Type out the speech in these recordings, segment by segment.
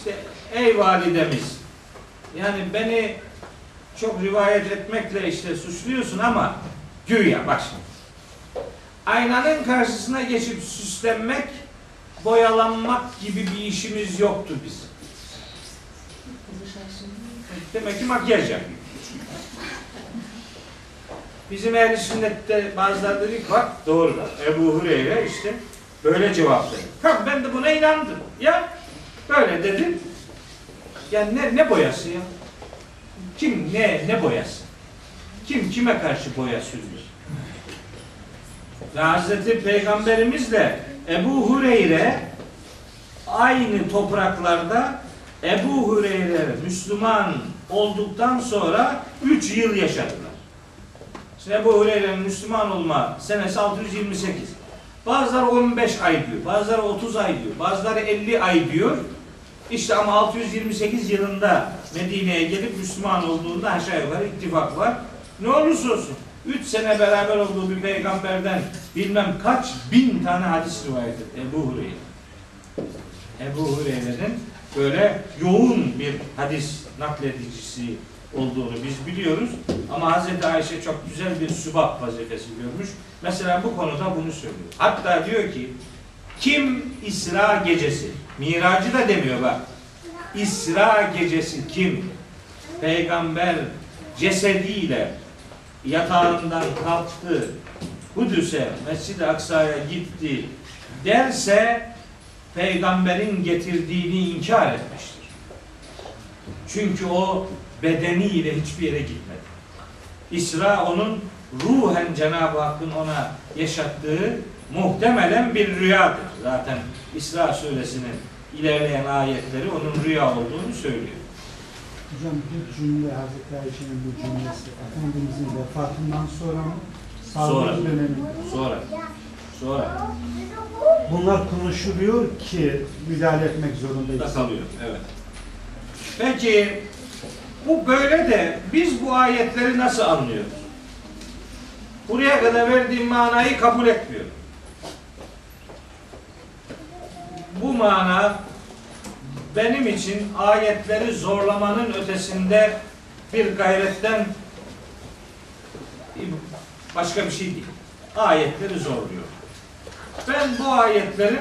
işte ey validemiz yani beni çok rivayet etmekle işte suçluyorsun ama güya bak şimdi. Aynanın karşısına geçip süslenmek, boyalanmak gibi bir işimiz yoktu bizim. Demek ki makyaj yapıyor. Bizim ehl sünnette bazıları dedi ki bak doğru da Ebu Hureyre işte böyle cevap verdi. Tamam ben de buna inandım. Ya böyle dedi. Yani ne, ne boyası ya? Kim ne ne boyası? Kim kime karşı boya sürüyor? Ve Hazreti Peygamberimizle Ebu Hureyre aynı topraklarda Ebu Hureyre Müslüman olduktan sonra 3 yıl yaşadılar. Şimdi Ebu Hureyre'nin Müslüman olma senesi 628. Bazıları 15 ay diyor, bazıları 30 ay diyor, bazıları 50 ay diyor. İşte ama 628 yılında Medine'ye gelip Müslüman olduğunda aşağı yukarı ittifak var. Ne olursa olsun 3 sene beraber olduğu bir peygamberden bilmem kaç bin tane hadis rivayet etti Ebu Hureyre. Ebu Hureyre'nin böyle yoğun bir hadis nakledicisi olduğunu biz biliyoruz. Ama Hazreti Ayşe çok güzel bir sübap vazifesi görmüş. Mesela bu konuda bunu söylüyor. Hatta diyor ki kim İsra gecesi, miracı da demiyor bak. İsra gecesi kim? Peygamber cesediyle yatağından kalktı, Kudüs'e, Mescid-i Aksa'ya gitti derse peygamberin getirdiğini inkar etmiştir. Çünkü o bedeniyle hiçbir yere gitmedi. İsra onun ruhen Cenab-ı Hakk'ın ona yaşattığı muhtemelen bir rüyadır. Zaten İsra suresinin ilerleyen ayetleri onun rüya olduğunu söylüyor. Hocam bu cümle Hazreti Ayşe'nin bu cümlesi Efendimizin vefatından sonra mı? Sonra. Sonra, sonra Bunlar konuşuluyor ki müdahale etmek zorundayız. da kalıyor. Evet. Peki bu böyle de biz bu ayetleri nasıl anlıyoruz? Buraya kadar verdiğim manayı kabul etmiyorum. Bu mana benim için ayetleri zorlamanın ötesinde bir gayretten başka bir şey değil. Ayetleri zorluyor. Ben bu ayetlerin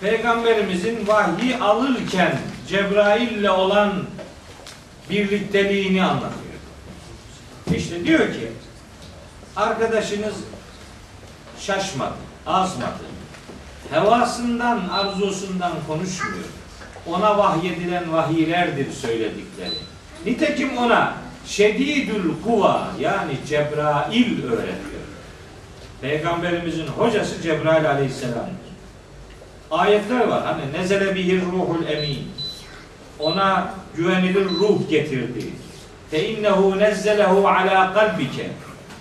Peygamberimizin vahyi alırken Cebrail'le olan birlikteliğini anlatıyor. İşte diyor ki arkadaşınız şaşmadı, azmadı. Hevasından, arzusundan konuşmuyor. Ona vahyedilen vahiylerdir söyledikleri. Nitekim ona şedidül kuva yani Cebrail öğretiyor. Peygamberimizin hocası Cebrail aleyhisselamdır. Ayetler var. Hani nezele bihir ruhul emin. Ona güvenilir ruh getirdi. Fe innehu nezzelehu ala kalbike.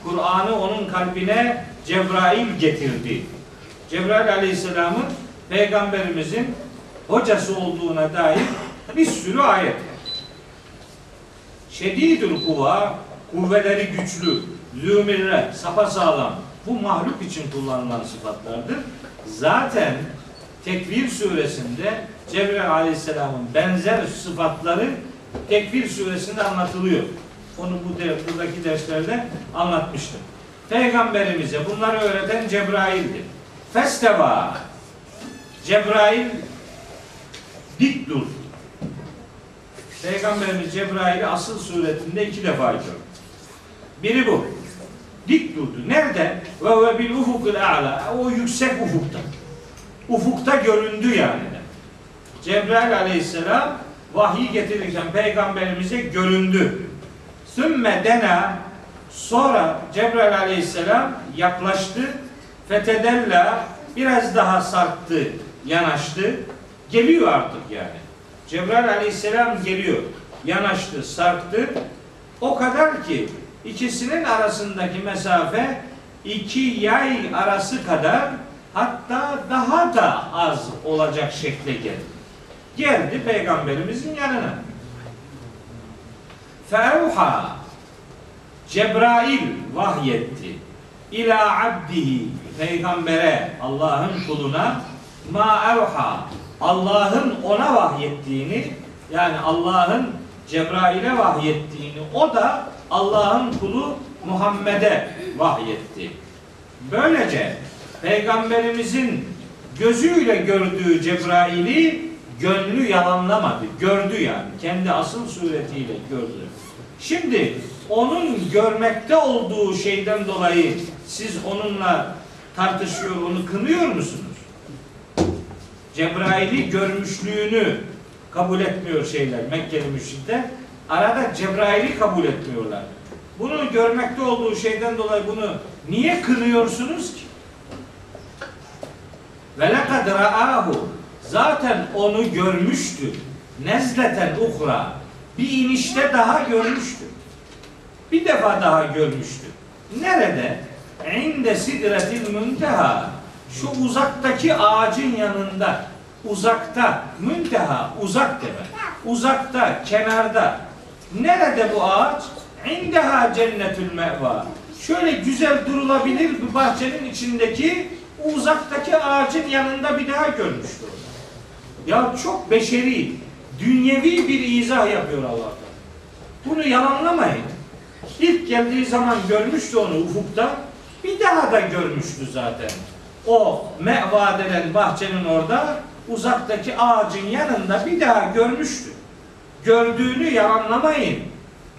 Kur'an'ı onun kalbine Cebrail getirdi. Cebrail aleyhisselamın peygamberimizin hocası olduğuna dair bir sürü ayet var. Şedidül kuva, kuvveleri güçlü, zümirre, sapasağlam. Bu mahluk için kullanılan sıfatlardır. Zaten Tekvir suresinde Cebrail aleyhisselamın benzer sıfatları Tekvir suresinde anlatılıyor. Onu bu der, buradaki derslerde anlatmıştım. Peygamberimize bunları öğreten Cebrail'dir. Festeva Cebrail dik dur. Peygamberimiz Cebrail'i asıl suretinde iki defa gördü. Biri bu. Dik durdu. Nerede? Ve ve bil ufukul a'la. O yüksek ufukta. Ufukta göründü yani. Cebrail aleyhisselam vahiy getirirken peygamberimize göründü. Sümme dena sonra Cebrail aleyhisselam yaklaştı. Fetedella biraz daha sarktı, yanaştı. Geliyor artık yani. Cebrail aleyhisselam geliyor. Yanaştı, sarktı. O kadar ki ikisinin arasındaki mesafe iki yay arası kadar hatta daha da az olacak şekle geldi. Geldi peygamberimizin yanına. Feuha Cebrail vahyetti ila abdihi peygambere Allah'ın kuluna ma evha Allah'ın ona vahyettiğini yani Allah'ın Cebrail'e vahyettiğini o da Allah'ın kulu Muhammed'e vahyetti. Böylece Peygamberimizin gözüyle gördüğü Cebrail'i gönlü yalanlamadı. Gördü yani. Kendi asıl suretiyle gördü. Şimdi onun görmekte olduğu şeyden dolayı siz onunla tartışıyor, onu kınıyor musunuz? Cebrail'i görmüşlüğünü kabul etmiyor şeyler Mekkeli müşrikler. Arada Cebrail'i kabul etmiyorlar. Bunu görmekte olduğu şeyden dolayı bunu niye kınıyorsunuz ki? Ve lekad ra'ahu zaten onu görmüştü. Nezleten ukra bir inişte daha görmüştü. Bir defa daha görmüştü. Nerede? İnde sidretil münteha. Şu uzaktaki ağacın yanında. Uzakta. Münteha. Uzak demek. Uzakta, kenarda. Nerede bu ağaç? İndeha cennetül meva. Şöyle güzel durulabilir bir bahçenin içindeki uzaktaki ağacın yanında bir daha görmüştü orada. Ya çok beşeri, dünyevi bir izah yapıyor Allah'tan. Bunu yalanlamayın. İlk geldiği zaman görmüştü onu ufukta. Daha da görmüştü zaten. O meva denen bahçenin orada uzaktaki ağacın yanında bir daha görmüştü. Gördüğünü yalanlamayın.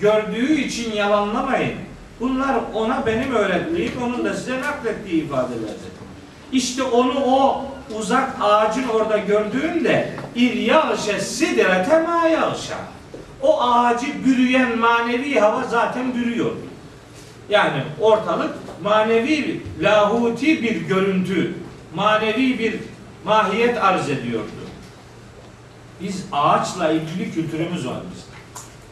Gördüğü için yalanlamayın. Bunlar ona benim öğrettiğim, onun da size naklettiği ifadelerdir. İşte onu o uzak ağacın orada gördüğünde İryâşe sidrete mâ yağşa. O ağacı bürüyen manevi hava zaten bürüyor. Yani ortalık manevi, lahuti bir görüntü, manevi bir mahiyet arz ediyordu. Biz ağaçla ilgili kültürümüz var bizim.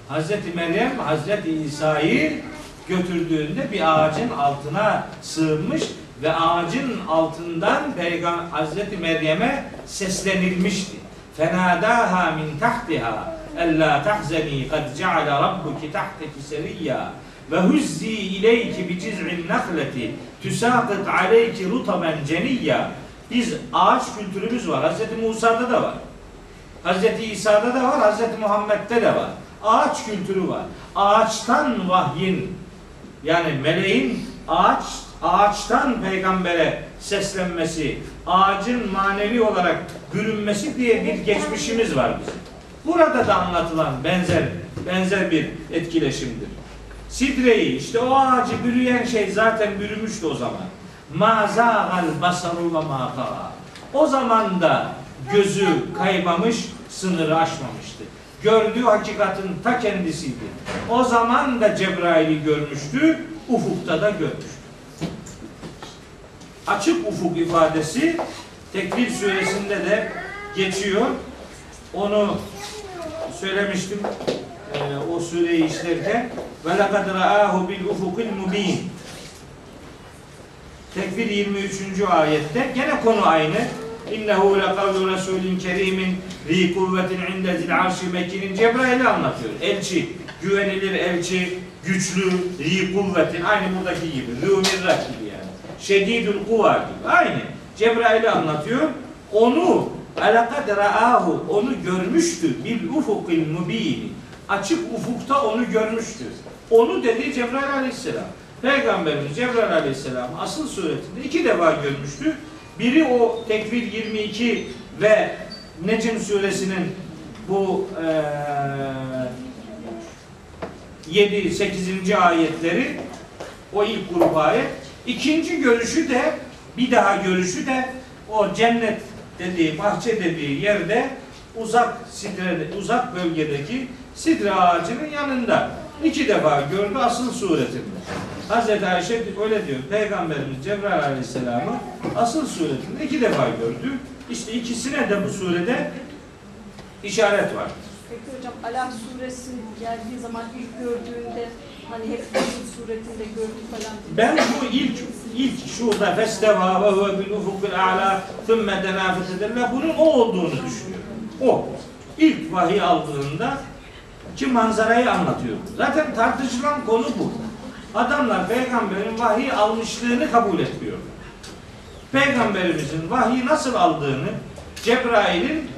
Hazreti Meryem Hazreti İsa'yı götürdüğünde bir ağacın altına sığınmış ve ağacın altından Peygamber Hazreti Meryem'e seslenilmişti. Fenadaha min tahtiha ella tahzeni kad ceale rabbuki tahteki seriyya ve huzzi ileyki bi ciz'in nahleti tusaqit aleyki rutaben ceniyya biz ağaç kültürümüz var. Hazreti Musa'da da var. Hazreti İsa'da da var, Hazreti Muhammed'de de var. Ağaç kültürü var. Ağaçtan vahyin yani meleğin ağaç ağaçtan peygambere seslenmesi, ağacın manevi olarak bürünmesi diye bir geçmişimiz var bizim. Burada da anlatılan benzer benzer bir etkileşimdir. Sidreyi işte o ağacı bürüyen şey zaten bürümüştü o zaman. Mazâgal basaru ve mâ O zaman da gözü kaymamış, sınırı aşmamıştı. Gördüğü hakikatin ta kendisiydi. O zaman da Cebrail'i görmüştü, ufukta da görmüştü. Açık ufuk ifadesi Tekvir suresinde de geçiyor. Onu söylemiştim e, o sureyi işlerken ve lekad ra'ahu bil ufukil mubin Tekvir 23. ayette gene konu aynı. İnnehu lekavlu Resulin kerimin zi kuvvetin inde zil arşi mekinin Cebrail'i anlatıyor. Elçi, güvenilir elçi, güçlü, zi kuvvetin aynı buradaki gibi. Zümirrak gibi yani. Şedidül kuva gibi. Aynı. Cebrail'i anlatıyor. Onu alakad ra'ahu onu görmüştü bil ufukil mubin. Açık ufukta onu görmüştü. Onu dedi Cebrail aleyhisselam. Peygamberimiz Cebrail aleyhisselam asıl suretinde iki defa görmüştü. Biri o Tekvir 22 ve Necm suresinin bu eee 7 8. ayetleri o ilk grup ayet. İkinci görüşü de bir daha görüşü de o cennet dediği, bahçe dediği yerde uzak sidre, uzak bölgedeki sidre ağacının yanında iki defa gördü asıl suretinde. Hazreti Ayşe öyle diyor. Peygamberimiz Cebrail Aleyhisselam'ı asıl suretinde iki defa gördü. İşte ikisine de bu surede işaret var. Peki hocam Alak suresi geldiği zaman ilk gördüğünde hani hep suretinde gördük falan. Ben bu ilk ilk şurada festeva ve huve bil ufukil a'la thumma dena bunun o olduğunu düşünüyorum. O. ilk vahiy aldığında ki manzarayı anlatıyor. Zaten tartışılan konu bu. Adamlar peygamberin vahiy almışlığını kabul etmiyor. Peygamberimizin vahiy nasıl aldığını Cebrail'in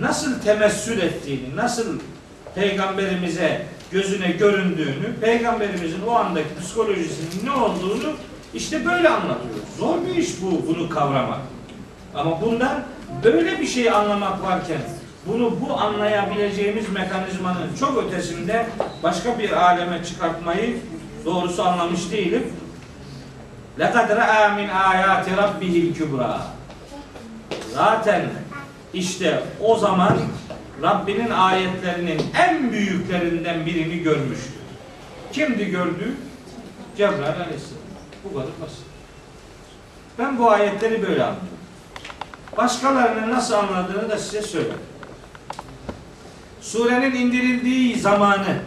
nasıl temessül ettiğini, nasıl peygamberimize gözüne göründüğünü, peygamberimizin o andaki psikolojisinin ne olduğunu işte böyle anlatıyor. Zor bir iş bu bunu kavramak. Ama bundan böyle bir şey anlamak varken bunu bu anlayabileceğimiz mekanizmanın çok ötesinde başka bir aleme çıkartmayı doğrusu anlamış değilim. لَقَدْ رَأَى مِنْ آيَاتِ رَبِّهِ الْكُبْرَى Zaten işte o zaman Rabbinin ayetlerinin en büyüklerinden birini görmüştü. Kimdi gördüğü? Cebrail aleyhisselam. Bu kadar basit. Ben bu ayetleri böyle anlıyorum. Başkalarının nasıl anladığını da size söylerim. Surenin indirildiği zamanı,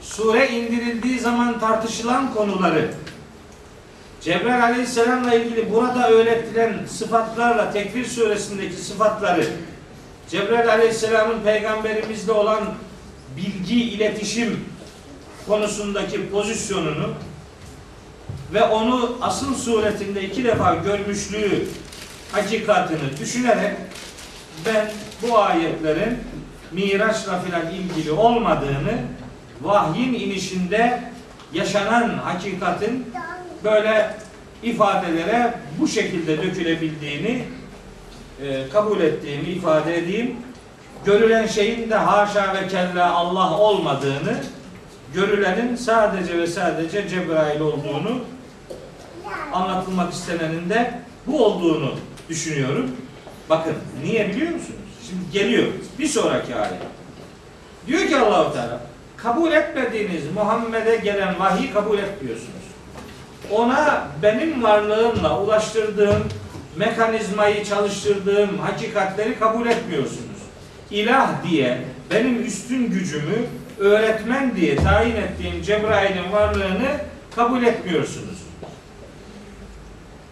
sure indirildiği zaman tartışılan konuları, Cebrail Aleyhisselam'la ilgili burada öğretilen sıfatlarla Tekvir suresindeki sıfatları Cebrail Aleyhisselam'ın peygamberimizle olan bilgi iletişim konusundaki pozisyonunu ve onu asıl suretinde iki defa görmüşlüğü hakikatini düşünerek ben bu ayetlerin Miraç'la filan ilgili olmadığını vahyin inişinde yaşanan hakikatin böyle ifadelere bu şekilde dökülebildiğini e, kabul ettiğimi ifade edeyim. Görülen şeyin de haşa ve kella Allah olmadığını, görülenin sadece ve sadece Cebrail olduğunu anlatılmak istenenin de bu olduğunu düşünüyorum. Bakın niye biliyor musunuz? Şimdi geliyor bir sonraki ayet. Diyor ki Allahu Teala kabul etmediğiniz Muhammed'e gelen vahiy kabul etmiyorsunuz. Ona benim varlığımla ulaştırdığım mekanizmayı çalıştırdığım hakikatleri kabul etmiyorsunuz. İlah diye benim üstün gücümü öğretmen diye tayin ettiğim Cebrail'in varlığını kabul etmiyorsunuz.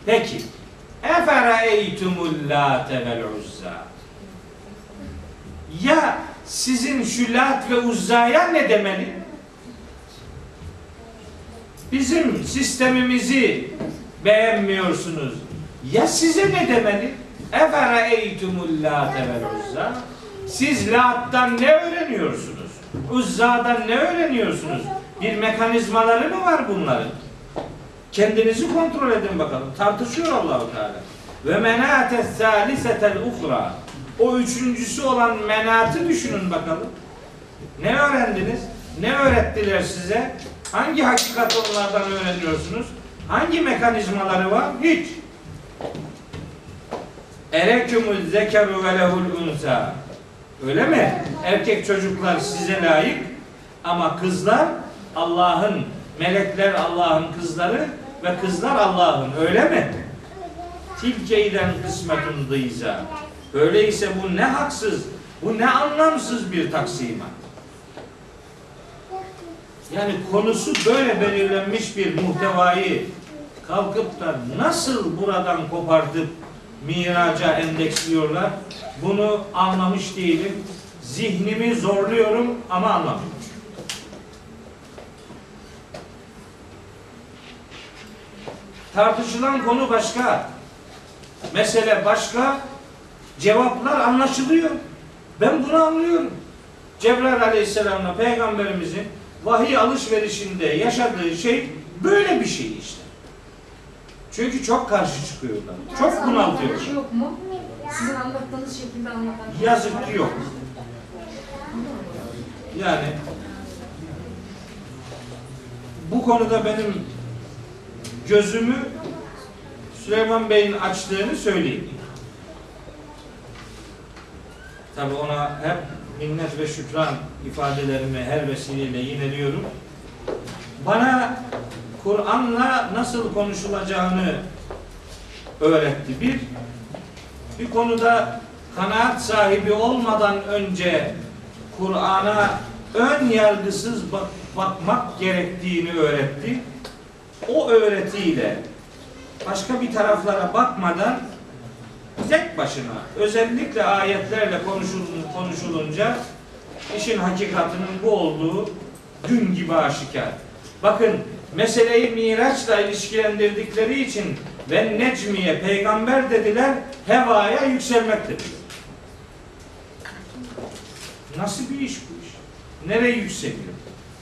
Peki. Efereytumul late vel uzza. Ya sizin şu lat ve uzzaya ne demeli? Bizim sistemimizi beğenmiyorsunuz. Ya size ne demeli? Efereytumul late vel uzza. Siz Lat'tan ne öğreniyorsunuz? Uzza'dan ne öğreniyorsunuz? Bir mekanizmaları mı var bunların? Kendinizi kontrol edin bakalım. Tartışıyor Allahu Teala. Ve menate salisetel uhra. O üçüncüsü olan menatı düşünün bakalım. Ne öğrendiniz? Ne öğrettiler size? Hangi hakikati onlardan öğreniyorsunuz? Hangi mekanizmaları var? Hiç. Erekümül zekeru ve lehul unsa. Öyle mi? Erkek çocuklar size layık ama kızlar Allah'ın, melekler Allah'ın kızları ve kızlar Allah'ın. Öyle mi? Tilkeyden kısmetun dıyza. Öyleyse bu ne haksız, bu ne anlamsız bir taksimat. Yani konusu böyle belirlenmiş bir muhtevayı kalkıp da nasıl buradan kopartıp miraca endeksliyorlar? Bunu anlamış değilim. Zihnimi zorluyorum ama anlamıyorum. Tartışılan konu başka. Mesele başka. Cevaplar anlaşılıyor. Ben bunu anlıyorum. Cebrail Aleyhisselam'la Peygamberimizin vahiy alışverişinde yaşadığı şey böyle bir şey işte. Çünkü çok karşı çıkıyorlar. Çok bunaltıyorlar. Yok mu? Sizin anlattığınız şekilde anlatan. Yazık ki yok. Yani bu konuda benim gözümü Süleyman Bey'in açtığını söyleyeyim. Tabi ona hep minnet ve şükran ifadelerimi her vesileyle yineliyorum. Bana Kur'an'la nasıl konuşulacağını öğretti. Bir, bir konuda kanaat sahibi olmadan önce Kur'an'a ön yargısız bak- bakmak gerektiğini öğretti. O öğretiyle başka bir taraflara bakmadan tek başına özellikle ayetlerle konuşul- konuşulunca işin hakikatinin bu olduğu gün gibi aşikar. Bakın meseleyi Miraç'la ilişkilendirdikleri için ve Necmiye peygamber dediler, hevaya yükselmek dediler. Nasıl bir iş bu iş? Nereye yükseliyor?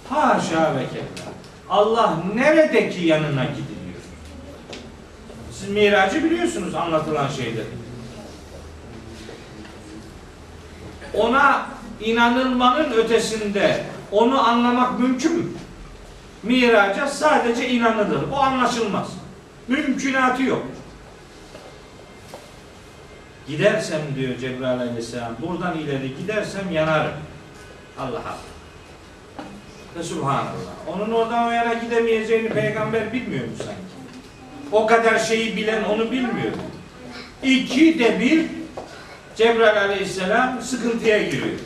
Haşa ve kella. Allah neredeki yanına gidiliyor? Siz miracı biliyorsunuz anlatılan şeyleri. Ona inanılmanın ötesinde onu anlamak mümkün mü? Miraca sadece inanılır. O anlaşılmaz. Mümkünatı yok. Gidersem diyor Cebrail aleyhisselam buradan ileri gidersem yanarım. Allah Allah. Ve subhanallah. Onun oradan o yana gidemeyeceğini peygamber bilmiyor mu sanki? O kadar şeyi bilen onu bilmiyor. İki de bir Cebrail aleyhisselam sıkıntıya giriyor.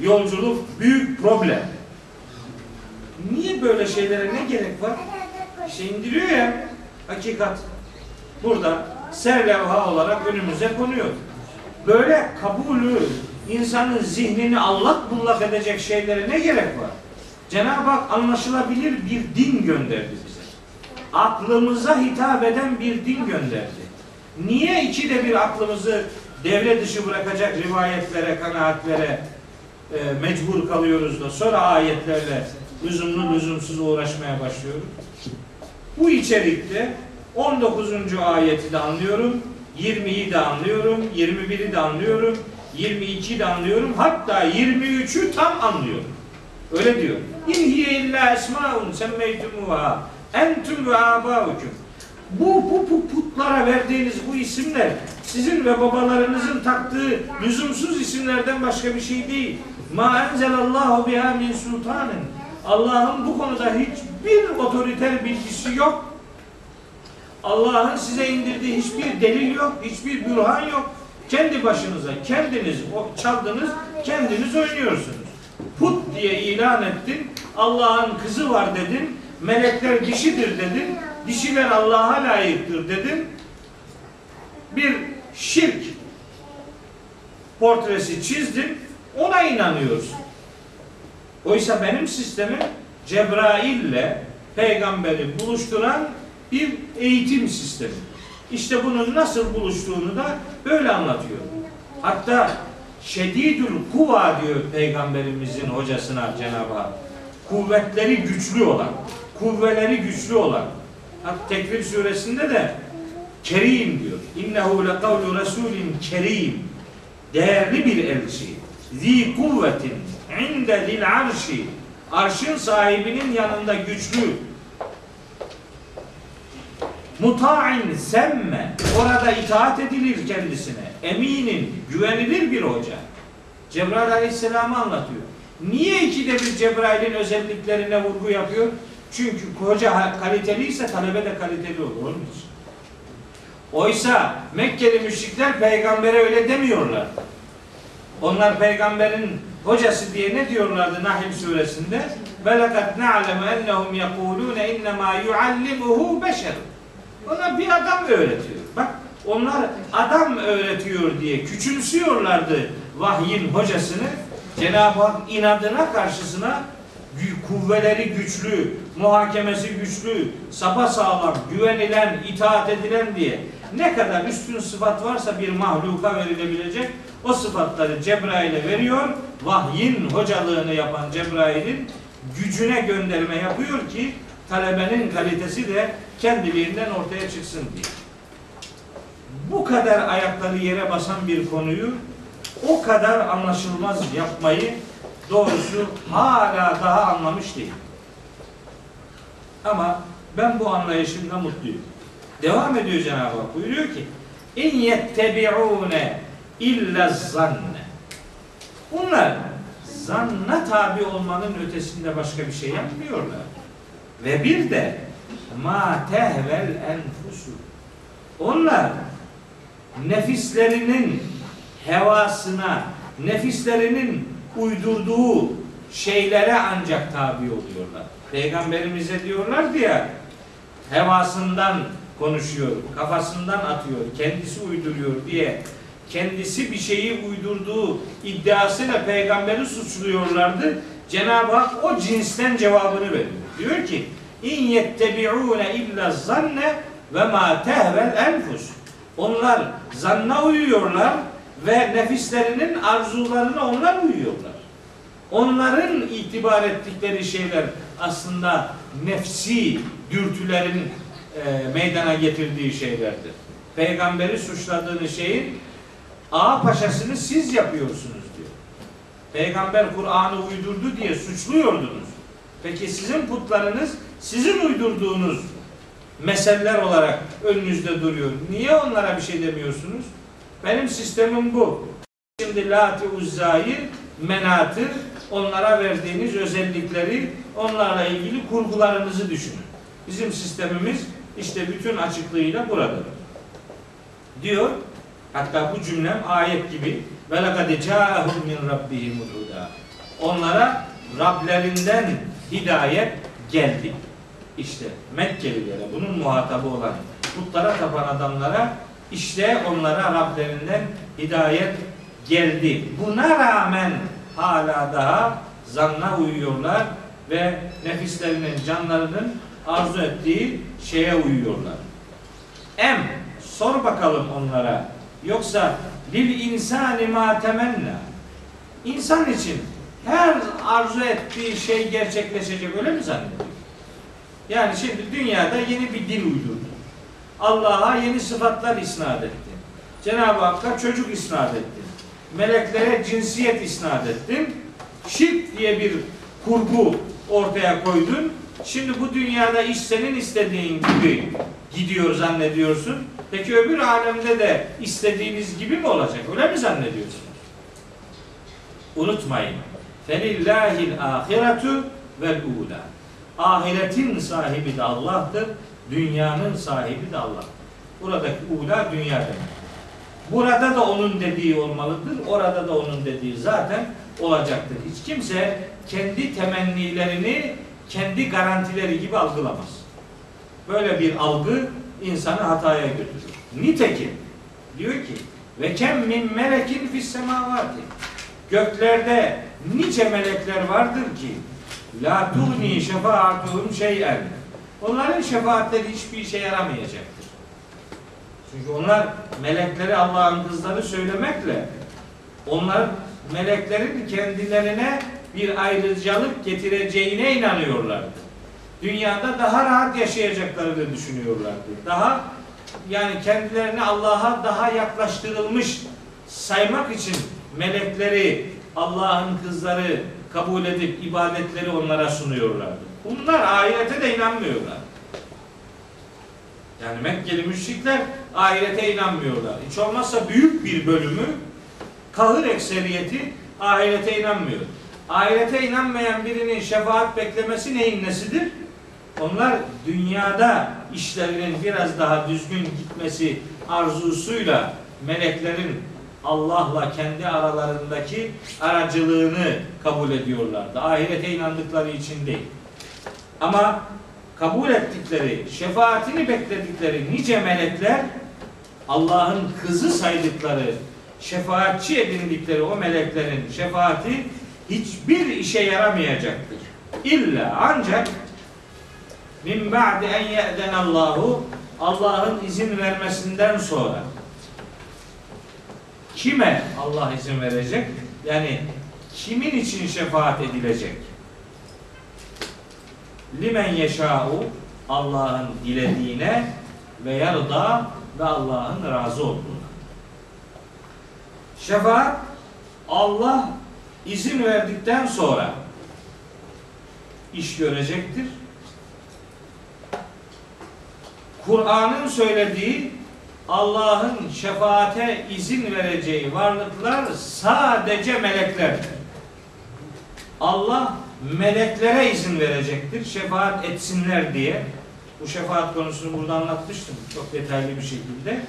Yolculuk büyük problem. Niye böyle şeylere ne gerek var? İşte indiriyor ya hakikat. Burada serlevha olarak önümüze konuyor. Böyle kabulü, insanın zihnini allak bullak edecek şeylere ne gerek var? Cenab-ı Hak anlaşılabilir bir din gönderdi bize. Aklımıza hitap eden bir din gönderdi. Niye ikide bir aklımızı devre dışı bırakacak rivayetlere, kanaatlere e, mecbur kalıyoruz da sonra ayetlerle lüzumlu lüzumsuz uğraşmaya başlıyoruz? Bu içerikte 19. ayeti de anlıyorum, 20'yi de anlıyorum, 21'i de anlıyorum, 22'yi de anlıyorum, hatta 23'ü tam anlıyorum. Öyle diyor. İn hiye illa esmaun semmeytumuha entum ve abaukum. Bu, bu, bu putlara verdiğiniz bu isimler sizin ve babalarınızın taktığı lüzumsuz isimlerden başka bir şey değil. Ma enzelallahu biha min sultanin. Allah'ın bu konuda hiçbir otoriter bilgisi yok. Allah'ın size indirdiği hiçbir delil yok, hiçbir bürhan yok. Kendi başınıza, kendiniz çaldınız, kendiniz oynuyorsunuz. Put diye ilan ettin, Allah'ın kızı var dedin, melekler dişidir dedin, dişiler Allah'a layıktır dedin. Bir şirk portresi çizdin, ona inanıyorsun. Oysa benim sistemim Cebrail'le peygamberi buluşturan bir eğitim sistemi. İşte bunun nasıl buluştuğunu da böyle anlatıyor. Hatta şedidül kuva diyor peygamberimizin hocasına Cenab-ı Hak. Kuvvetleri güçlü olan, kuvveleri güçlü olan. Hatta Tekvir suresinde de Kerim diyor. İnnehu lekavlu resulin kerim. Değerli bir elçi. Zi kuvvetin inde dil arşi. Arşın sahibinin yanında güçlü, Muta'in semme. Orada itaat edilir kendisine. Eminin, güvenilir bir hoca. Cebrail Aleyhisselam'ı anlatıyor. Niye ikide bir Cebrail'in özelliklerine vurgu yapıyor? Çünkü hoca kaliteliyse talebe de kaliteli olur. Onun için. Oysa Mekkeli müşrikler peygambere öyle demiyorlar. Onlar peygamberin hocası diye ne diyorlardı Nahl suresinde? Lekad na'lemu ennehum yekulune innema yuallimuhu beşer. Ona bir adam öğretiyor. Bak onlar adam öğretiyor diye küçümsüyorlardı vahyin hocasını. Cenab-ı Hak inadına karşısına kuvveleri güçlü, muhakemesi güçlü, sapa sağlam, güvenilen, itaat edilen diye ne kadar üstün sıfat varsa bir mahluka verilebilecek o sıfatları Cebrail'e veriyor. Vahyin hocalığını yapan Cebrail'in gücüne gönderme yapıyor ki talebenin kalitesi de kendiliğinden ortaya çıksın diye. Bu kadar ayakları yere basan bir konuyu o kadar anlaşılmaz yapmayı doğrusu hala daha anlamış değil. Ama ben bu anlayışımda mutluyum. Devam ediyor Cenab-ı Hak buyuruyor ki in yettebi'une illa zanne Bunlar zanna tabi olmanın ötesinde başka bir şey yapmıyorlar. Ve bir de ma tehvel enfusu. Onlar nefislerinin hevasına, nefislerinin uydurduğu şeylere ancak tabi oluyorlar. Peygamberimize diyorlar ya hevasından konuşuyor, kafasından atıyor, kendisi uyduruyor diye kendisi bir şeyi uydurduğu iddiasıyla peygamberi suçluyorlardı. Cenab-ı Hak o cinsten cevabını veriyor. Diyor ki İn yettebi'une illa zanne ve ma tehvel enfus. Onlar zanna uyuyorlar ve nefislerinin arzularına onlar uyuyorlar. Onların itibar ettikleri şeyler aslında nefsi dürtülerin e, meydana getirdiği şeylerdir. Peygamberi suçladığınız şeyin A paşasını siz yapıyorsunuz diyor. Peygamber Kur'an'ı uydurdu diye suçluyordunuz. Peki sizin putlarınız sizin uydurduğunuz meseleler olarak önünüzde duruyor. Niye onlara bir şey demiyorsunuz? Benim sistemim bu. Şimdi Lati Uzza'yı, Menat'ı, onlara verdiğiniz özellikleri, onlarla ilgili kurgularınızı düşünün. Bizim sistemimiz işte bütün açıklığıyla burada. Diyor, hatta bu cümlem ayet gibi ve lekad ca'ahum min rabbihimul. Onlara Rablerinden hidayet geldi. İşte Mekkelilere bunun muhatabı olan putlara tapan adamlara işte onlara Rablerinden hidayet geldi. Buna rağmen hala daha zanna uyuyorlar ve nefislerinin, canlarının arzu ettiği şeye uyuyorlar. Em sor bakalım onlara. Yoksa lil insani ma temenna. İnsan için her arzu ettiği şey gerçekleşecek öyle mi zannediyor? Yani şimdi dünyada yeni bir dil uydurdu. Allah'a yeni sıfatlar isnat etti. Cenab-ı Hakk'a çocuk isnat etti. Meleklere cinsiyet isnat ettin. Şirk diye bir kurgu ortaya koydun. Şimdi bu dünyada iş senin istediğin gibi gidiyor zannediyorsun. Peki öbür alemde de istediğiniz gibi mi olacak? Öyle mi zannediyorsunuz? Unutmayın. Felillahil ahiretu vel ula. Ahiretin sahibi de Allah'tır. Dünyanın sahibi de Allah. Buradaki ula dünya demek. Burada da onun dediği olmalıdır. Orada da onun dediği zaten olacaktır. Hiç kimse kendi temennilerini kendi garantileri gibi algılamaz. Böyle bir algı insanı hataya götürür. Nitekim diyor ki ve kem min melekin fis semavati göklerde nice melekler vardır ki la tuhni şefaatuhum şey'en onların şefaatleri hiçbir işe yaramayacaktır. Çünkü onlar melekleri Allah'ın kızları söylemekle onlar meleklerin kendilerine bir ayrıcalık getireceğine inanıyorlardı. Dünyada daha rahat yaşayacaklarını düşünüyorlardı. Daha yani kendilerini Allah'a daha yaklaştırılmış saymak için melekleri Allah'ın kızları kabul edip ibadetleri onlara sunuyorlardı. Bunlar ahirete de inanmıyorlar. Yani Mekkeli müşrikler ahirete inanmıyorlar. Hiç olmazsa büyük bir bölümü kahır ekseriyeti ahirete inanmıyor. Ahirete inanmayan birinin şefaat beklemesi neyin nesidir? Onlar dünyada işlerinin biraz daha düzgün gitmesi arzusuyla meleklerin Allah'la kendi aralarındaki aracılığını kabul ediyorlardı. Ahirete inandıkları için değil. Ama kabul ettikleri, şefaatini bekledikleri nice melekler Allah'ın kızı saydıkları, şefaatçi edindikleri o meleklerin şefaati hiçbir işe yaramayacaktır. İlla ancak min ba'di en ye'den Allahu Allah'ın izin vermesinden sonra kime Allah izin verecek? Yani kimin için şefaat edilecek? Limen yeşâ'u Allah'ın dilediğine ve yarda ve Allah'ın razı olduğuna. Şefaat Allah izin verdikten sonra iş görecektir. Kur'an'ın söylediği Allah'ın şefaate izin vereceği varlıklar sadece meleklerdir. Allah meleklere izin verecektir. Şefaat etsinler diye. Bu şefaat konusunu burada anlatmıştım. Çok detaylı bir şekilde.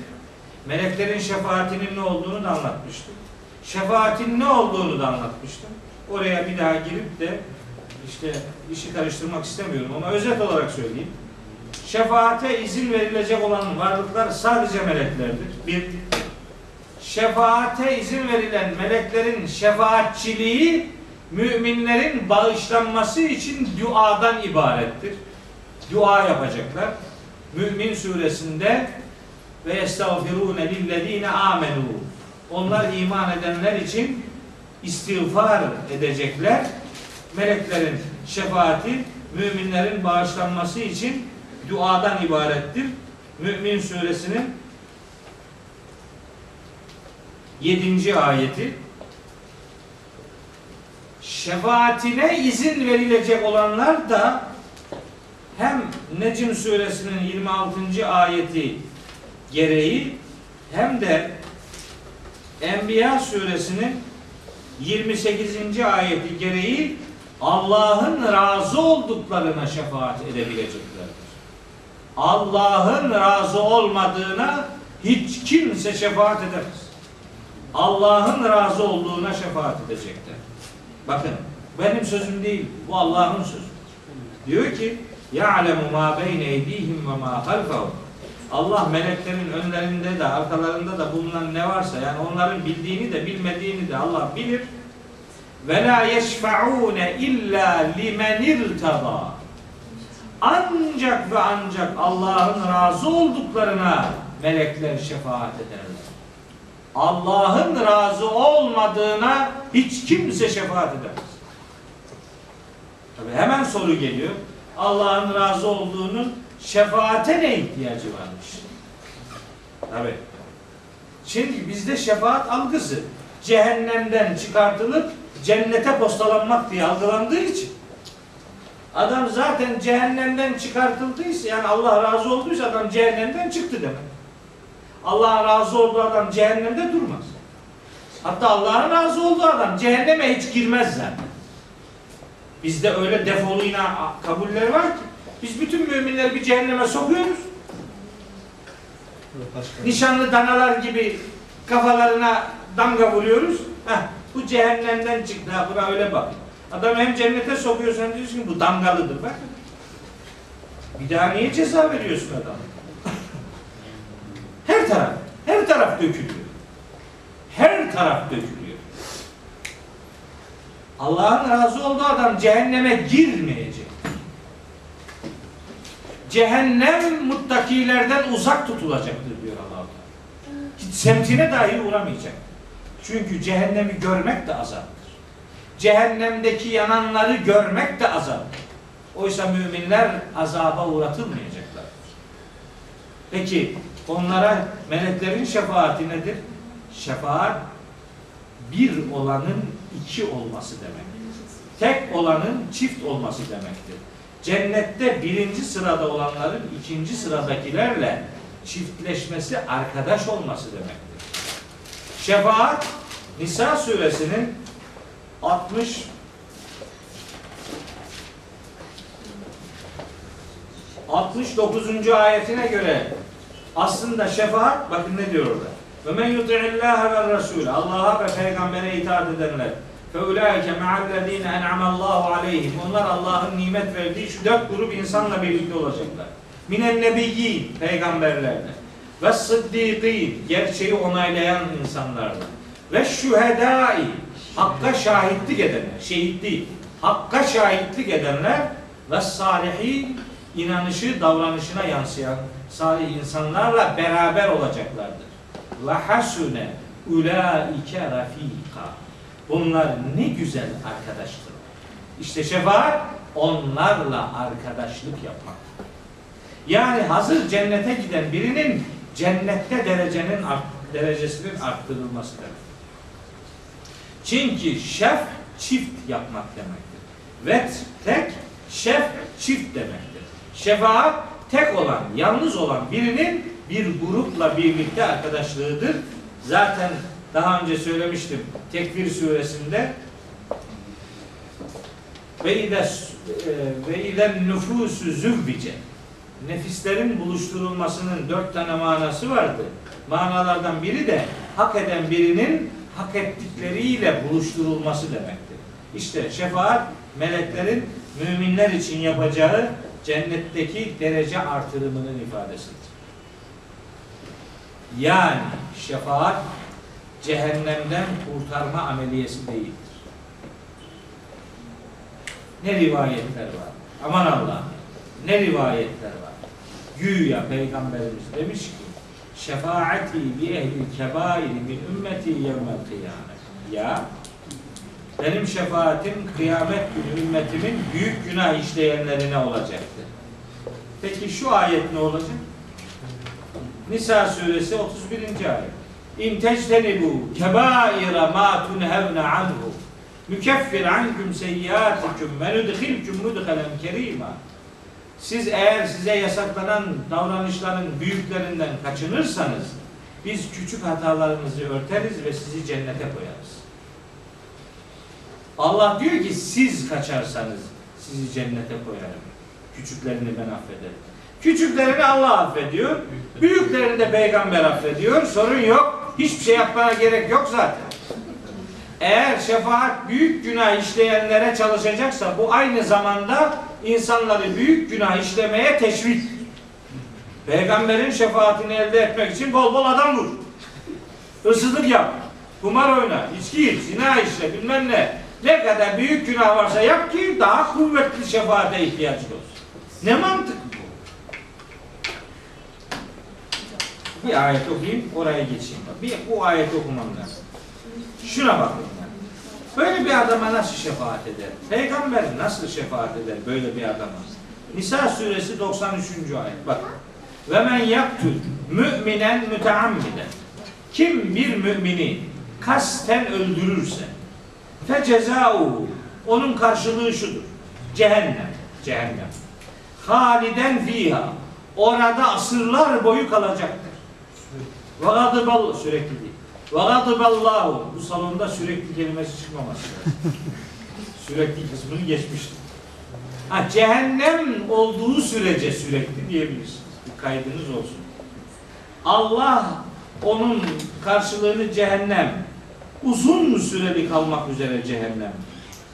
Meleklerin şefaatinin ne olduğunu da anlatmıştım. Şefaatin ne olduğunu da anlatmıştım. Oraya bir daha girip de işte işi karıştırmak istemiyorum ama özet olarak söyleyeyim. Şefaate izin verilecek olan varlıklar sadece meleklerdir. Bir, şefaate izin verilen meleklerin şefaatçiliği müminlerin bağışlanması için duadan ibarettir. Dua yapacaklar. Mümin suresinde ve estağfirune lillezine amenu Onlar iman edenler için istiğfar edecekler. Meleklerin şefaati müminlerin bağışlanması için duadan ibarettir. Mümin suresinin 7. ayeti şefaatine izin verilecek olanlar da hem Necm suresinin 26. ayeti gereği hem de Enbiya suresinin 28. ayeti gereği Allah'ın razı olduklarına şefaat edebileceklerdir. Allah'ın razı olmadığına hiç kimse şefaat edemez. Allah'ın razı olduğuna şefaat edecekler. Bakın benim sözüm değil, bu Allah'ın sözü. Diyor ki يَعْلَمُ مَا بَيْنَ اَيْد۪يهِمْ وَمَا خَلْفَهُمْ Allah meleklerin önlerinde de arkalarında da bulunan ne varsa yani onların bildiğini de bilmediğini de Allah bilir. Ve la yeşfaune illa limen irtada. Ancak ve ancak Allah'ın razı olduklarına melekler şefaat ederler. Allah'ın razı olmadığına hiç kimse şefaat edemez. Tabi hemen soru geliyor. Allah'ın razı olduğunun şefaate ne ihtiyacı varmış? Tabi. Şimdi bizde şefaat algısı cehennemden çıkartılıp cennete postalanmak diye algılandığı için adam zaten cehennemden çıkartıldıysa yani Allah razı olduysa adam cehennemden çıktı demek. Allah razı olduğu adam cehennemde durmaz. Hatta Allah'ın razı olduğu adam cehenneme hiç girmez zaten. Bizde öyle defoluyla kabuller var ki biz bütün müminleri bir cehenneme sokuyoruz. Nişanlı danalar gibi kafalarına damga vuruyoruz. Heh, bu cehennemden çıktı. Ha, buna öyle bak. Adam hem cennete sokuyorsun hem diyorsun ki bu damgalıdır bak. Bir daha niye ceza veriyorsun adama? Her taraf, her taraf dökülüyor. Her taraf dökülüyor. Allah'ın razı olduğu adam cehenneme girmeyecek. Cehennem muttakilerden uzak tutulacaktır diyor Allah. Hiç semtine dahi uğramayacak. Çünkü cehennemi görmek de azaptır. Cehennemdeki yananları görmek de azaptır. Oysa müminler azaba uğratılmayacaklar. Peki onlara meleklerin şefaati nedir? Şefaat bir olanın iki olması demek. Tek olanın çift olması demektir. Cennette birinci sırada olanların ikinci sıradakilerle çiftleşmesi, arkadaş olması demektir. Şefaat Nisa suresinin 60 69. ayetine göre aslında şefaat bakın ne diyor orada. Ve men yuti'illâhe ve rasûle Allah'a ve peygambere itaat edenler fe ulaike ma'allezîne en'amallâhu aleyhim onlar Allah'ın nimet verdiği şu dört grup insanla birlikte olacaklar. Minen nebiyyin peygamberlerle ve sıddîkîn gerçeği onaylayan insanlarla ve şühedâi hakka şahitlik edenler şehit değil hakka şahitlik edenler ve salihin inanışı davranışına yansıyan salih insanlarla beraber olacaklardır. Ve hasune ulaike rafika. Bunlar ne güzel arkadaştır. İşte şefaat onlarla arkadaşlık yapmak. Yani hazır cennete giden birinin cennette derecenin art, derecesinin arttırılması demek. Çünkü şef çift yapmak demektir. Ve tek şef çift demektir. Şefaat tek olan, yalnız olan birinin bir grupla birlikte arkadaşlığıdır. Zaten daha önce söylemiştim Tekvir suresinde ve ide ve iden nüfusu züvvice nefislerin buluşturulmasının dört tane manası vardı. Manalardan biri de hak eden birinin hak ettikleriyle buluşturulması demektir. İşte şefaat meleklerin müminler için yapacağı cennetteki derece artırımının ifadesidir. Yani şefaat cehennemden kurtarma ameliyesi değildir. Ne rivayetler var. Aman Allah. Ne rivayetler var. Güya Peygamberimiz demiş ki şefaati bi ehli kebairi min ümmeti yevmel kıyamet. Ya benim şefaatim kıyamet günü ümmetimin büyük günah işleyenlerine olacaktır. Peki şu ayet ne olacak? Nisa suresi 31. ayet. İn tectenibu kebaira ma tunhevne anhu mükeffir ankum seyyiatikum ve nudkhilkum mudkhalen kerima. Siz eğer size yasaklanan davranışların büyüklerinden kaçınırsanız biz küçük hatalarınızı örteriz ve sizi cennete koyarız. Allah diyor ki siz kaçarsanız sizi cennete koyarım. Küçüklerini ben affederim. Küçüklerini Allah affediyor. Büyüklerini de peygamber affediyor. Sorun yok. Hiçbir şey yapmana gerek yok zaten. Eğer şefaat büyük günah işleyenlere çalışacaksa bu aynı zamanda insanları büyük günah işlemeye teşvik. Peygamberin şefaatini elde etmek için bol bol adam vur. Hırsızlık yap. Kumar oyna, içki iç, zina işle, bilmem ne. Ne kadar büyük günah varsa yap ki daha kuvvetli şefaate ihtiyacı olsun. Ne mantık bu? Bir ayet okuyayım, oraya geçeyim. Bir, bu ayeti okumam lazım. Şuna bakın. Böyle bir adama nasıl şefaat eder? Peygamber nasıl şefaat eder böyle bir adama? Nisa suresi 93. ayet. Bak. Ve men yaktul müminen müteammiden. Kim bir mümini kasten öldürürse fe cezauhu onun karşılığı şudur. Cehennem. Cehennem. Haliden fiha. Orada asırlar boyu kalacaktır. Ve gadibal sürekli değil. Ve gadiballahu bu salonda sürekli kelimesi çıkmaması lazım. sürekli kısmını geçmiştim. Ha, cehennem olduğu sürece sürekli diyebilirsiniz. Bir kaydınız olsun. Allah onun karşılığını cehennem uzun süreli kalmak üzere cehennem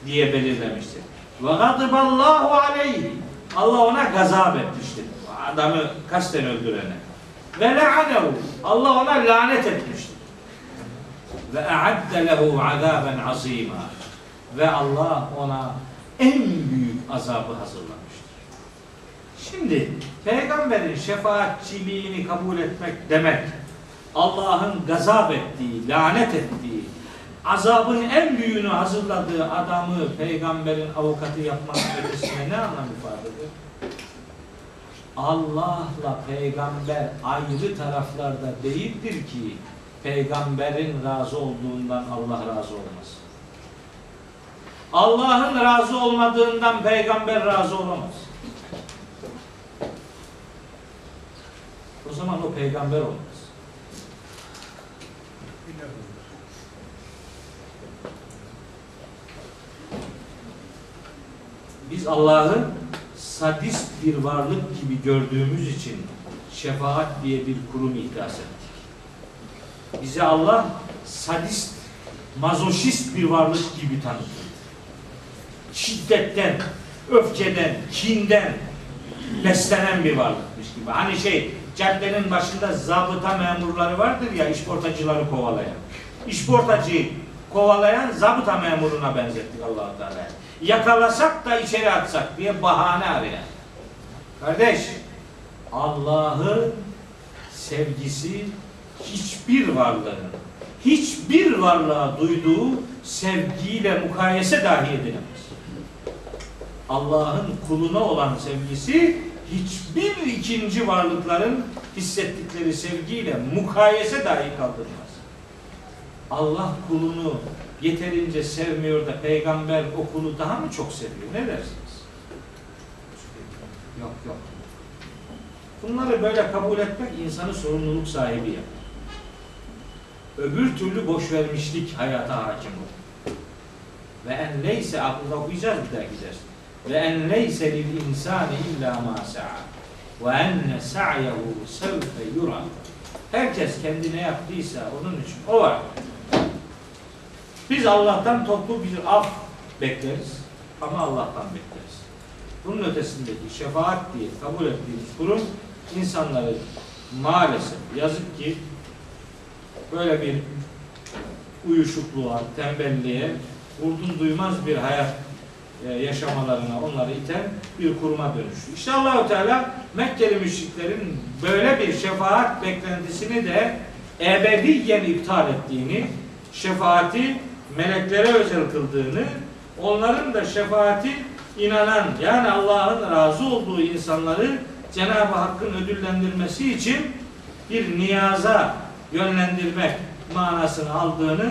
diye belirlemiştir. Ve gadiballahu aleyhi Allah ona gazap etmiştir. Adamı kasten öldürene. Ve le'anehu Allah ona lanet etmiştir. Ve e'adde lehu azaben azima. Ve Allah ona en büyük azabı hazırlamıştır. Şimdi peygamberin şefaatçiliğini kabul etmek demek Allah'ın gazap ettiği, lanet ettiği, azabın en büyüğünü hazırladığı adamı peygamberin avukatı yapmak ötesine ne anlam ifade ediyor? Allah'la peygamber ayrı taraflarda değildir ki peygamberin razı olduğundan Allah razı olmaz. Allah'ın razı olmadığından peygamber razı olamaz. O zaman o peygamber olmaz. Biz Allah'ı sadist bir varlık gibi gördüğümüz için şefaat diye bir kurum ihdas ettik. Bize Allah sadist, mazoşist bir varlık gibi tanıtıyor şiddetten, öfkeden, kinden beslenen bir varlıkmış gibi. Hani şey, caddenin başında zabıta memurları vardır ya, işportacıları kovalayan. İşportacıyı kovalayan zabıta memuruna benzettik allah Teala. Yakalasak da içeri atsak diye bahane arayan. Kardeş, Allah'ın sevgisi hiçbir varlığın, hiçbir varlığa duyduğu sevgiyle mukayese dahi edilemez. Allah'ın kuluna olan sevgisi hiçbir ikinci varlıkların hissettikleri sevgiyle mukayese dahi kaldırmaz. Allah kulunu yeterince sevmiyor da peygamber o kulu daha mı çok seviyor? Ne dersiniz? Yok yok. Bunları böyle kabul etmek insanı sorumluluk sahibi yapar. Öbür türlü boş vermişlik hayata hakim olur. Ve en leyse aklında okuyacağız bir dahaki ders. Ve en leyse lil insani illa ma sa'a. Ve enne sa'yehu sevfe yura. Herkes kendine yaptıysa onun için o var. Biz Allah'tan toplu bir af bekleriz ama Allah'tan bekleriz. Bunun ötesindeki şefaat diye kabul ettiğimiz kurum insanları maalesef yazık ki böyle bir uyuşukluğa, tembelliğe, vurdum duymaz bir hayat e, yaşamalarına onları iten bir kuruma dönüştü. İşte Allahu Teala Mekkeli müşriklerin böyle bir şefaat beklentisini de ebediyen iptal ettiğini, şefaati meleklere özel kıldığını, onların da şefaati inanan yani Allah'ın razı olduğu insanları Cenab-ı Hakk'ın ödüllendirmesi için bir niyaza yönlendirmek manasını aldığını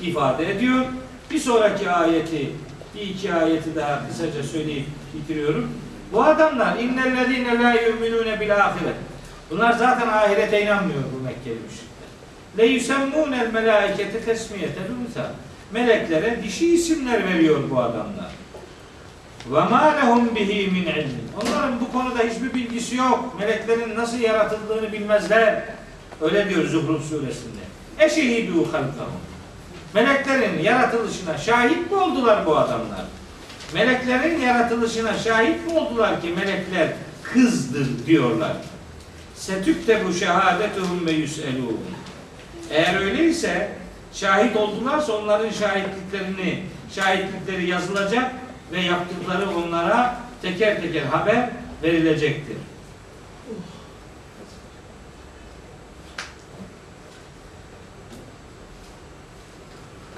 ifade ediyor. Bir sonraki ayeti, bir iki ayeti daha kısaca söyleyip bitiriyorum. Bu adamlar innellezine la yu'minune bil ahiret. Bunlar zaten ahirete inanmıyor bu Mekkeli müşrikler. Le yusemmûnel melâikete tesmiyete unsa. Meleklere dişi isimler veriyor bu adamlar. Ve ma lehum bihi min ilmin. Onların bu konuda hiçbir bilgisi yok. Meleklerin nasıl yaratıldığını bilmezler. Öyle diyor Zuhruf suresinde. Eşehidû halkahum. Meleklerin yaratılışına şahit mi oldular bu adamlar? Meleklerin yaratılışına şahit mi oldular ki melekler kızdır diyorlar. Setükte bu şehadetuhum ve yüselûn. Eğer öyleyse şahit oldularsa onların şahitliklerini şahitlikleri yazılacak ve yaptıkları onlara teker teker haber verilecektir.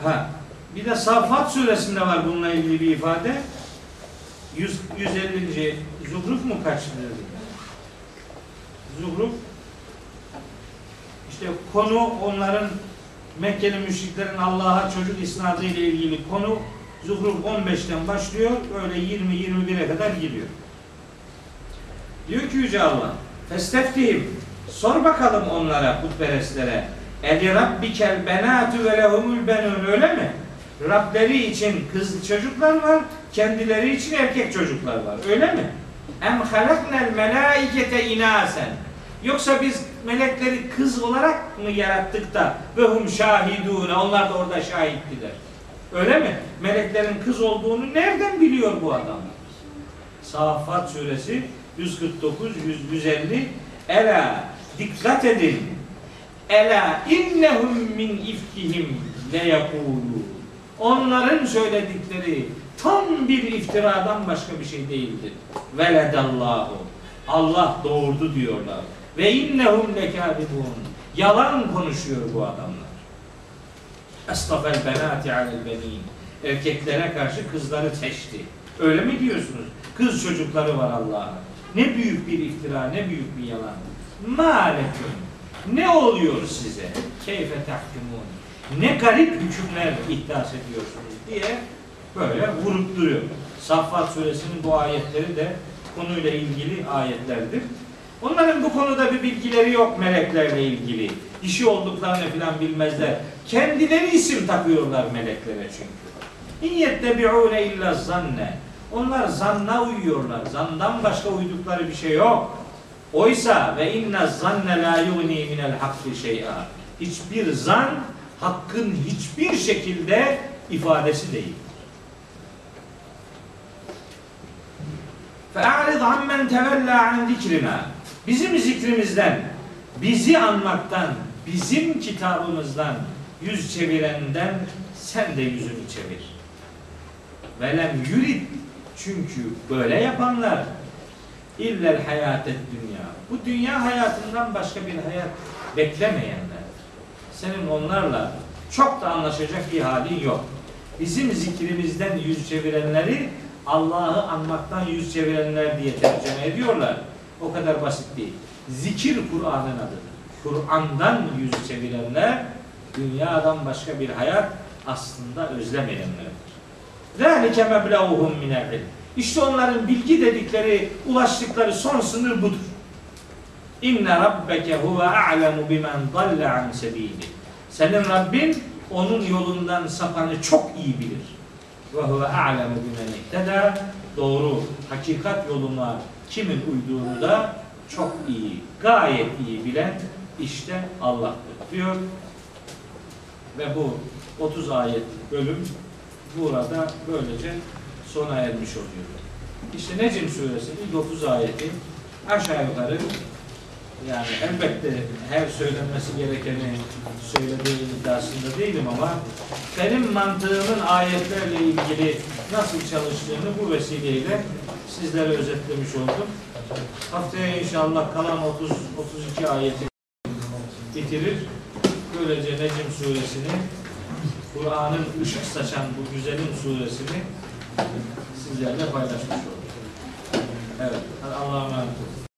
Ha, bir de Saffat suresinde var bununla ilgili bir ifade. 100, 150. Zuhruf mu kaçtı? Zuhruf işte konu onların Mekkeli müşriklerin Allah'a çocuk isnadı ile ilgili konu Zuhruf 15'ten başlıyor. Böyle 20-21'e kadar gidiyor. Diyor ki Yüce Allah Festeftihim Sor bakalım onlara putperestlere Eli rabbikel benatü ve lehumul benun öyle mi? Rableri için kız çocuklar var, kendileri için erkek çocuklar var. Öyle mi? Em halaknel melaikete inasen. Yoksa biz melekleri kız olarak mı yarattık da ve hum şahidune onlar da orada şahittiler. Öyle mi? Meleklerin kız olduğunu nereden biliyor bu adam? Safat suresi 149 100, 150 Ela dikkat edin. Ela innehum min ifkihim le yakulu. Onların söyledikleri tam bir iftiradan başka bir şey değildir. Veledallahu. Allah doğurdu diyorlar. Ve innehum lekâdibûn. Yalan konuşuyor bu adamlar. Estafel benati alel benin. Erkeklere karşı kızları seçti. Öyle mi diyorsunuz? Kız çocukları var Allah'a. Ne büyük bir iftira, ne büyük bir yalan. Maleküm. Ne oluyor size? Keyfe tahkumun. Ne garip hükümler ihdas ediyorsunuz diye böyle vurup duruyor. Saffat suresinin bu ayetleri de konuyla ilgili ayetlerdir. Onların bu konuda bir bilgileri yok meleklerle ilgili. Dişi olduklarını filan bilmezler. Kendileri isim takıyorlar meleklere çünkü. İyyettebi'ûne illa zanne. Onlar zanna uyuyorlar. Zandan başka uydukları bir şey yok. Oysa ve inne zanne la yugni minel hakki şey'a. Hiçbir zan hakkın hiçbir şekilde ifadesi değil. فَاَعْرِضْ عَمَّنْ تَوَلَّا عَنْ ذِكْرِنَا Bizim zikrimizden, bizi anmaktan, bizim kitabımızdan yüz çevirenden sen de yüzünü çevir. Velem yurid çünkü böyle yapanlar illel hayatet dünya. Bu dünya hayatından başka bir hayat beklemeyenler. Senin onlarla çok da anlaşacak bir halin yok. Bizim zikrimizden yüz çevirenleri Allah'ı anmaktan yüz çevirenler diye tercüme ediyorlar. O kadar basit değil. Zikir Kur'an'ın adıdır. Kur'an'dan yüz çevirenler dünyadan başka bir hayat aslında özlemeyenlerdir. ذَٰلِكَ مَبْلَغُهُمْ مِنَ الْعِلْمِ İşte onların bilgi dedikleri, ulaştıkları son sınır budur. İnne rabbeke huve a'lemu bimen dalle an sebili. Senin Rabbin onun yolundan sapanı çok iyi bilir. Ve huve a'lemu bimen ihteda. Doğru, hakikat yoluna kimin uyduğunu da çok iyi, gayet iyi bilen işte Allah'tır diyor. Ve bu 30 ayet bölüm burada böylece sona ermiş oluyor. İşte Necm suresinin 9 ayeti aşağı yukarı yani elbette her söylenmesi gerekeni söylediğim iddiasında değilim ama benim mantığımın ayetlerle ilgili nasıl çalıştığını bu vesileyle sizlere özetlemiş oldum. Haftaya inşallah kalan 30 32 ayeti bitirir. Böylece Necm suresini Kur'an'ın ışık saçan bu güzelim suresini sizlerle paylaşmış olduk. Evet. Allah'a emanet olun.